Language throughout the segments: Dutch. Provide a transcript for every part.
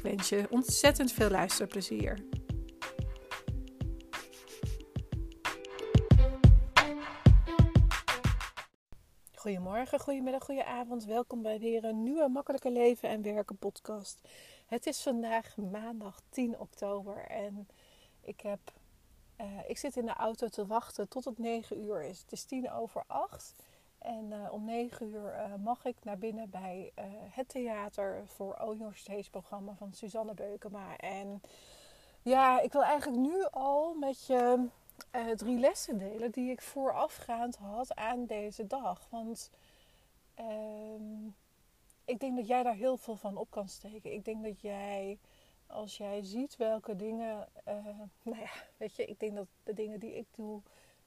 Ik wens je ontzettend veel luisterplezier. Goedemorgen, goedemiddag, goedenavond. Welkom bij weer een nieuwe Makkelijke Leven en Werken podcast. Het is vandaag maandag 10 oktober en ik, heb, uh, ik zit in de auto te wachten tot het 9 uur is. Het is 10 over 8 en uh, om 9 uur uh, mag ik naar binnen bij uh, het theater voor Your Stage programma van Suzanne Beukema. En ja, ik wil eigenlijk nu al met je drie lessen delen die ik voorafgaand had aan deze dag. Want ehm, ik denk dat jij daar heel veel van op kan steken. Ik denk dat jij, als jij ziet welke dingen, nou ja, weet je, ik denk dat de dingen die ik doe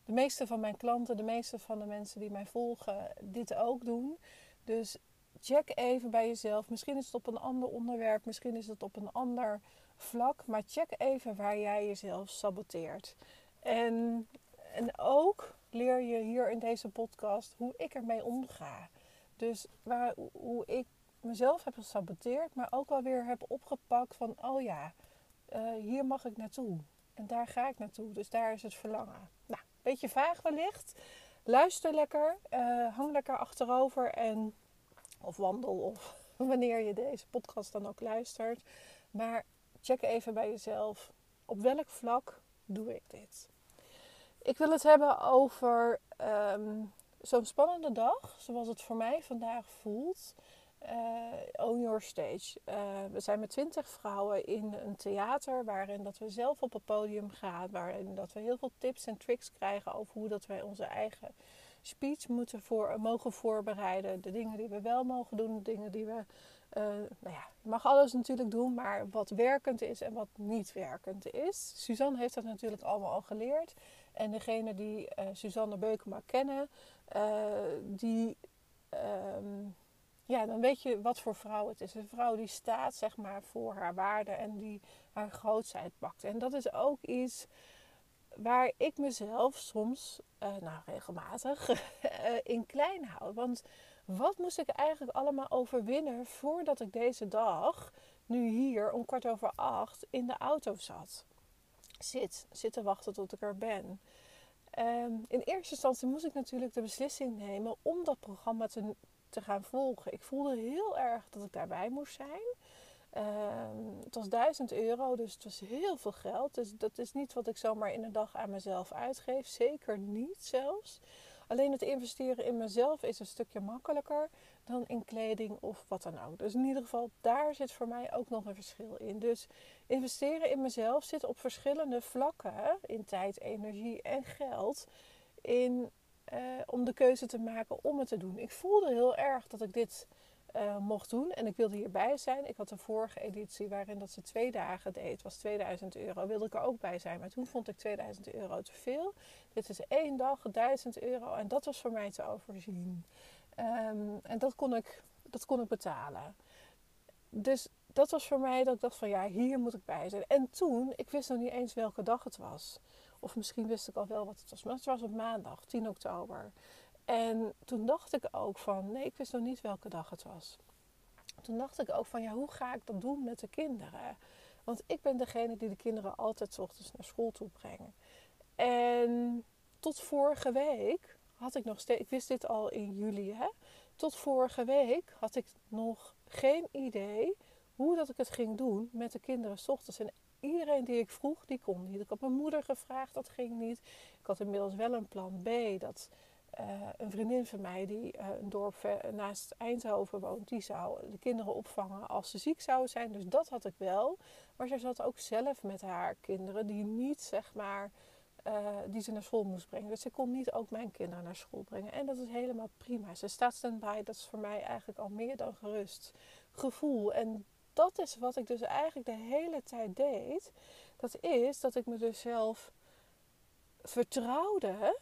de meeste van mijn klanten, de meeste van de mensen die mij volgen, dit ook doen. Dus check even bij jezelf. Misschien is het op een ander onderwerp, misschien is het op een ander vlak. Maar check even waar jij jezelf saboteert. En, en ook leer je hier in deze podcast hoe ik ermee omga. Dus waar, hoe ik mezelf heb gesaboteerd, maar ook alweer heb opgepakt van: oh ja, uh, hier mag ik naartoe. En daar ga ik naartoe. Dus daar is het verlangen. Beetje vaag wellicht. Luister lekker, uh, hang lekker achterover en of wandel of wanneer je deze podcast dan ook luistert. Maar check even bij jezelf op welk vlak doe ik dit. Ik wil het hebben over um, zo'n spannende dag, zoals het voor mij vandaag voelt uh, Own Your Stage. Uh, we zijn met twintig vrouwen in een theater waarin dat we zelf op het podium gaan. Waarin dat we heel veel tips en tricks krijgen over hoe dat wij onze eigen speech moeten voor, mogen voorbereiden. De dingen die we wel mogen doen, de dingen die we... Uh, nou ja, je mag alles natuurlijk doen, maar wat werkend is en wat niet werkend is. Suzanne heeft dat natuurlijk allemaal al geleerd. En degene die Suzanne Beukema kennen, die... Um, ja, dan weet je wat voor vrouw het is. Een vrouw die staat zeg maar voor haar waarde en die haar grootheid pakt. En dat is ook iets waar ik mezelf soms, uh, nou regelmatig, uh, in klein hou. Want wat moest ik eigenlijk allemaal overwinnen voordat ik deze dag, nu hier om kwart over acht, in de auto zat? Zit, zit te wachten tot ik er ben. Um, in eerste instantie moest ik natuurlijk de beslissing nemen om dat programma te, te gaan volgen. Ik voelde heel erg dat ik daarbij moest zijn. Uh, het was 1000 euro, dus het was heel veel geld. Dus dat is niet wat ik zomaar in een dag aan mezelf uitgeef. Zeker niet zelfs. Alleen het investeren in mezelf is een stukje makkelijker dan in kleding of wat dan ook. Dus in ieder geval, daar zit voor mij ook nog een verschil in. Dus investeren in mezelf zit op verschillende vlakken in tijd, energie en geld. In uh, om de keuze te maken om het te doen. Ik voelde heel erg dat ik dit uh, mocht doen en ik wilde hierbij zijn. Ik had een vorige editie waarin dat ze twee dagen deed. Was 2000 euro. Wilde ik er ook bij zijn. Maar toen vond ik 2000 euro te veel. Dit is één dag, 1000 euro. En dat was voor mij te overzien. Um, en dat kon, ik, dat kon ik betalen. Dus dat was voor mij dat ik dacht van ja, hier moet ik bij zijn. En toen, ik wist nog niet eens welke dag het was. Of misschien wist ik al wel wat het was. Maar het was op maandag, 10 oktober. En toen dacht ik ook van, nee, ik wist nog niet welke dag het was. Toen dacht ik ook van, ja, hoe ga ik dat doen met de kinderen? Want ik ben degene die de kinderen altijd ochtends naar school toe brengen. En tot vorige week had ik nog steeds, ik wist dit al in juli, hè? Tot vorige week had ik nog geen idee hoe dat ik het ging doen met de kinderen s ochtends. En iedereen die ik vroeg, die kon niet. Ik had mijn moeder gevraagd, dat ging niet. Ik had inmiddels wel een plan B. Dat uh, een vriendin van mij, die uh, een dorp naast Eindhoven woont, die zou de kinderen opvangen als ze ziek zouden zijn. Dus dat had ik wel. Maar ze zat ook zelf met haar kinderen, die niet zeg maar. Uh, die ze naar school moest brengen. Dus ze kon niet ook mijn kinderen naar school brengen. En dat is helemaal prima. Ze staat stand-by. Dat is voor mij eigenlijk al meer dan gerust gevoel. En dat is wat ik dus eigenlijk de hele tijd deed. Dat is dat ik me dus zelf vertrouwde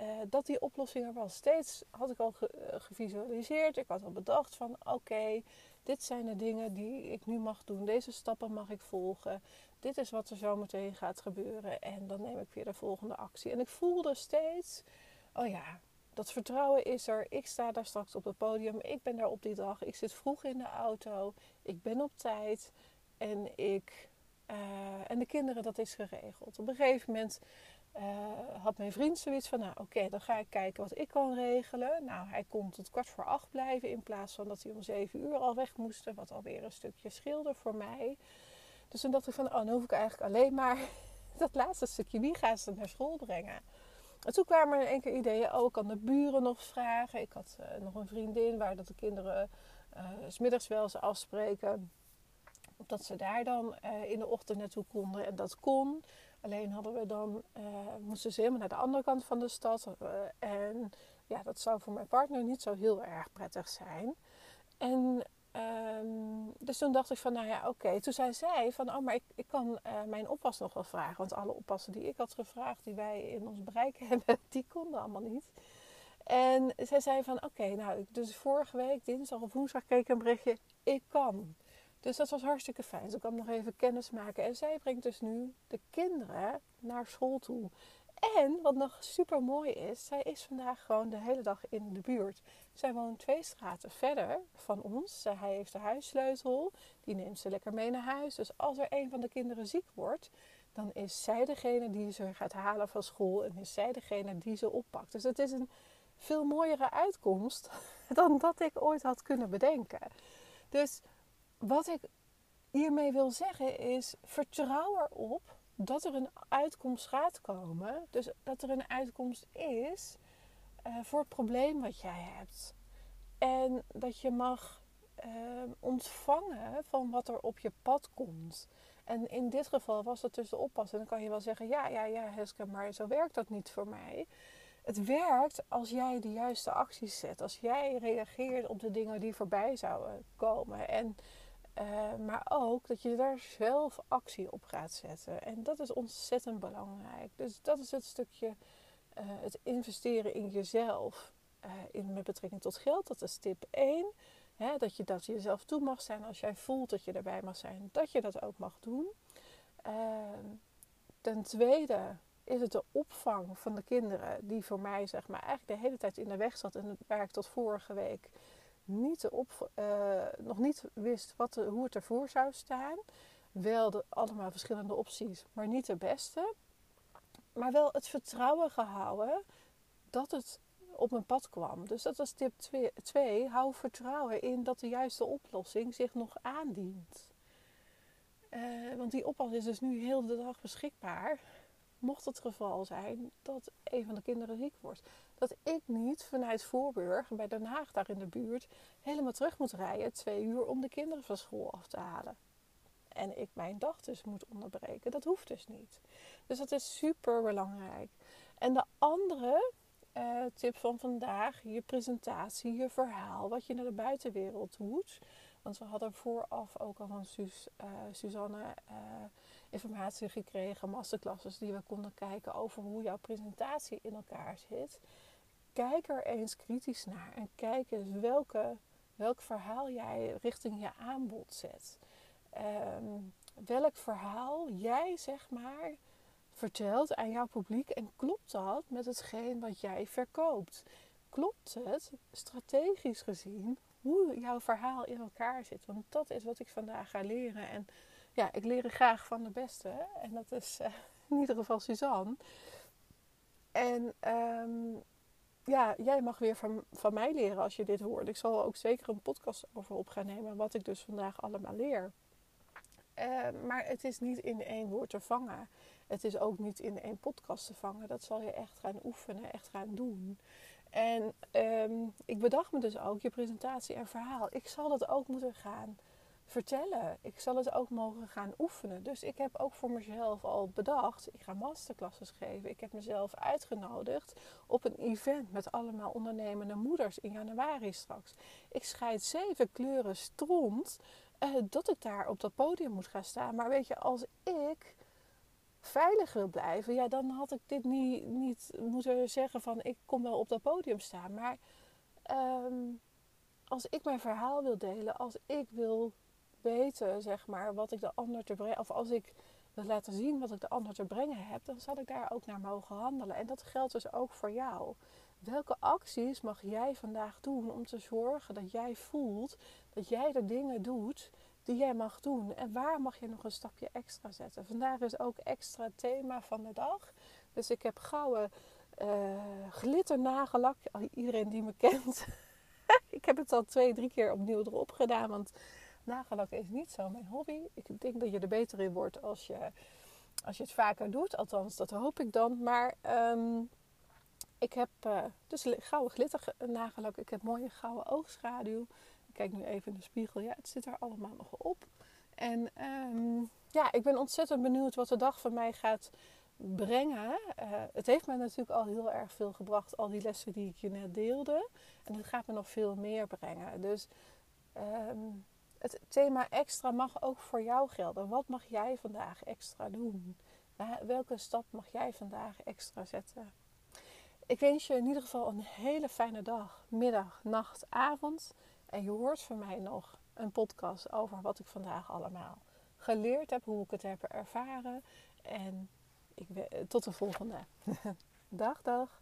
uh, dat die oplossing er was. Steeds had ik al ge gevisualiseerd. Ik had al bedacht van oké, dit zijn de dingen die ik nu mag doen. Deze stappen mag ik volgen. Dit is wat er zo meteen gaat gebeuren. En dan neem ik weer de volgende actie. En ik voelde steeds, oh ja, dat vertrouwen is er. Ik sta daar straks op het podium. Ik ben daar op die dag. Ik zit vroeg in de auto. Ik ben op tijd. En ik. Uh, en de kinderen, dat is geregeld. Op een gegeven moment uh, had mijn vriend zoiets van: Nou, oké, dan ga ik kijken wat ik kan regelen. Nou, hij kon tot kwart voor acht blijven. In plaats van dat hij om zeven uur al weg moest. Wat alweer een stukje scheelde voor mij. Dus toen dacht ik van: Oh, dan hoef ik eigenlijk alleen maar dat laatste stukje. Wie gaat ze naar school brengen? En toen kwamen er in keer ideeën, oh, ik kan de buren nog vragen. Ik had uh, nog een vriendin waar dat de kinderen uh, smiddags wel eens afspreken. Omdat ze daar dan uh, in de ochtend naartoe konden. En dat kon. Alleen hadden we dan, moesten ze helemaal naar de andere kant van de stad. en ja, dat zou voor mijn partner niet zo heel erg prettig zijn. En Um, dus toen dacht ik van, nou ja, oké. Toen zei zij van, oh, maar ik, ik kan uh, mijn oppas nog wel vragen. Want alle oppassen die ik had gevraagd, die wij in ons bereik hebben, die konden allemaal niet. En zij zei van, oké, nou, dus vorige week, dinsdag of woensdag, kreeg ik een berichtje, ik kan. Dus dat was hartstikke fijn. Ik kan nog even kennis maken. En zij brengt dus nu de kinderen naar school toe. En wat nog super mooi is, zij is vandaag gewoon de hele dag in de buurt. Zij woont twee straten verder van ons. Hij heeft de huissleutel. Die neemt ze lekker mee naar huis. Dus als er een van de kinderen ziek wordt, dan is zij degene die ze gaat halen van school. En is zij degene die ze oppakt. Dus het is een veel mooiere uitkomst dan dat ik ooit had kunnen bedenken. Dus wat ik hiermee wil zeggen is: vertrouw erop dat er een uitkomst gaat komen. Dus dat er een uitkomst is uh, voor het probleem wat jij hebt. En dat je mag uh, ontvangen van wat er op je pad komt. En in dit geval was dat dus de oppas. En dan kan je wel zeggen: ja, ja, ja, Heske, maar zo werkt dat niet voor mij. Het werkt als jij de juiste acties zet. Als jij reageert op de dingen die voorbij zouden komen. En uh, maar ook dat je daar zelf actie op gaat zetten. En dat is ontzettend belangrijk. Dus dat is het stukje uh, het investeren in jezelf. Uh, in, met betrekking tot geld. Dat is tip 1. Hè, dat je dat jezelf toe mag zijn. Als jij voelt dat je erbij mag zijn. Dat je dat ook mag doen. Ehm, ten tweede is het de opvang van de kinderen. Die voor mij zeg maar eigenlijk de hele tijd in de weg zat. En waar ik tot vorige week niet op, uh, nog niet wist wat hoe het ervoor zou staan. Wel allemaal verschillende opties, maar niet de beste. Maar wel het vertrouwen gehouden dat het op mijn pad kwam. Dus dat was tip 2. Hou vertrouwen in dat de juiste oplossing zich nog aandient. Uh, want die oppas is dus nu heel de dag beschikbaar mocht het geval zijn dat een van de kinderen ziek wordt. Dat ik niet vanuit Voorburg bij Den Haag daar in de buurt helemaal terug moet rijden, twee uur, om de kinderen van school af te halen. En ik mijn dag dus moet onderbreken. Dat hoeft dus niet. Dus dat is super belangrijk. En de andere uh, tip van vandaag, je presentatie, je verhaal, wat je naar de buitenwereld doet. Want we hadden vooraf ook al van Suus, uh, Suzanne uh, informatie gekregen, masterclasses die we konden kijken over hoe jouw presentatie in elkaar zit. Kijk er eens kritisch naar en kijk eens welke, welk verhaal jij richting je aanbod zet. Um, welk verhaal jij zeg maar vertelt aan jouw publiek en klopt dat met hetgeen wat jij verkoopt? Klopt het strategisch gezien hoe jouw verhaal in elkaar zit? Want dat is wat ik vandaag ga leren. En ja, ik leer graag van de beste. En dat is uh, in ieder geval Suzanne. En um, ja, jij mag weer van, van mij leren als je dit hoort. Ik zal ook zeker een podcast over op gaan nemen. Wat ik dus vandaag allemaal leer. Uh, maar het is niet in één woord te vangen. Het is ook niet in één podcast te vangen. Dat zal je echt gaan oefenen, echt gaan doen. En um, ik bedacht me dus ook je presentatie en verhaal. Ik zal dat ook moeten gaan vertellen. Ik zal het ook mogen gaan oefenen. Dus ik heb ook voor mezelf al bedacht, ik ga masterclasses geven. Ik heb mezelf uitgenodigd op een event met allemaal ondernemende moeders in januari straks. Ik scheid zeven kleuren stront dat ik daar op dat podium moet gaan staan. Maar weet je, als ik veilig wil blijven, ja, dan had ik dit niet, niet moeten zeggen van ik kom wel op dat podium staan. Maar ehm, als ik mijn verhaal wil delen, als ik wil weten, zeg maar, wat ik de ander te brengen, of als ik wil laten zien wat ik de ander te brengen heb, dan zal ik daar ook naar mogen handelen. En dat geldt dus ook voor jou. Welke acties mag jij vandaag doen om te zorgen dat jij voelt dat jij de dingen doet die jij mag doen? En waar mag je nog een stapje extra zetten? Vandaag is ook extra thema van de dag. Dus ik heb gouden uh, glitter nagellak. Iedereen die me kent. ik heb het al twee, drie keer opnieuw erop gedaan. Want nagellakken is niet zo mijn hobby. Ik denk dat je er beter in wordt als je, als je het vaker doet. Althans, dat hoop ik dan. Maar um, ik heb uh, dus gouden glitter nagellak. Ik heb mooie gouden oogschaduw. Ik kijk nu even in de spiegel. Ja, het zit er allemaal nog op. En um, ja, ik ben ontzettend benieuwd wat de dag van mij gaat brengen. Uh, het heeft mij natuurlijk al heel erg veel gebracht, al die lessen die ik je net deelde. En het gaat me nog veel meer brengen. Dus um, het thema extra mag ook voor jou gelden. Wat mag jij vandaag extra doen? Welke stap mag jij vandaag extra zetten? Ik wens je in ieder geval een hele fijne dag, middag, nacht, avond. En je hoort van mij nog een podcast over wat ik vandaag allemaal geleerd heb, hoe ik het heb ervaren. En ik, tot de volgende. dag, dag.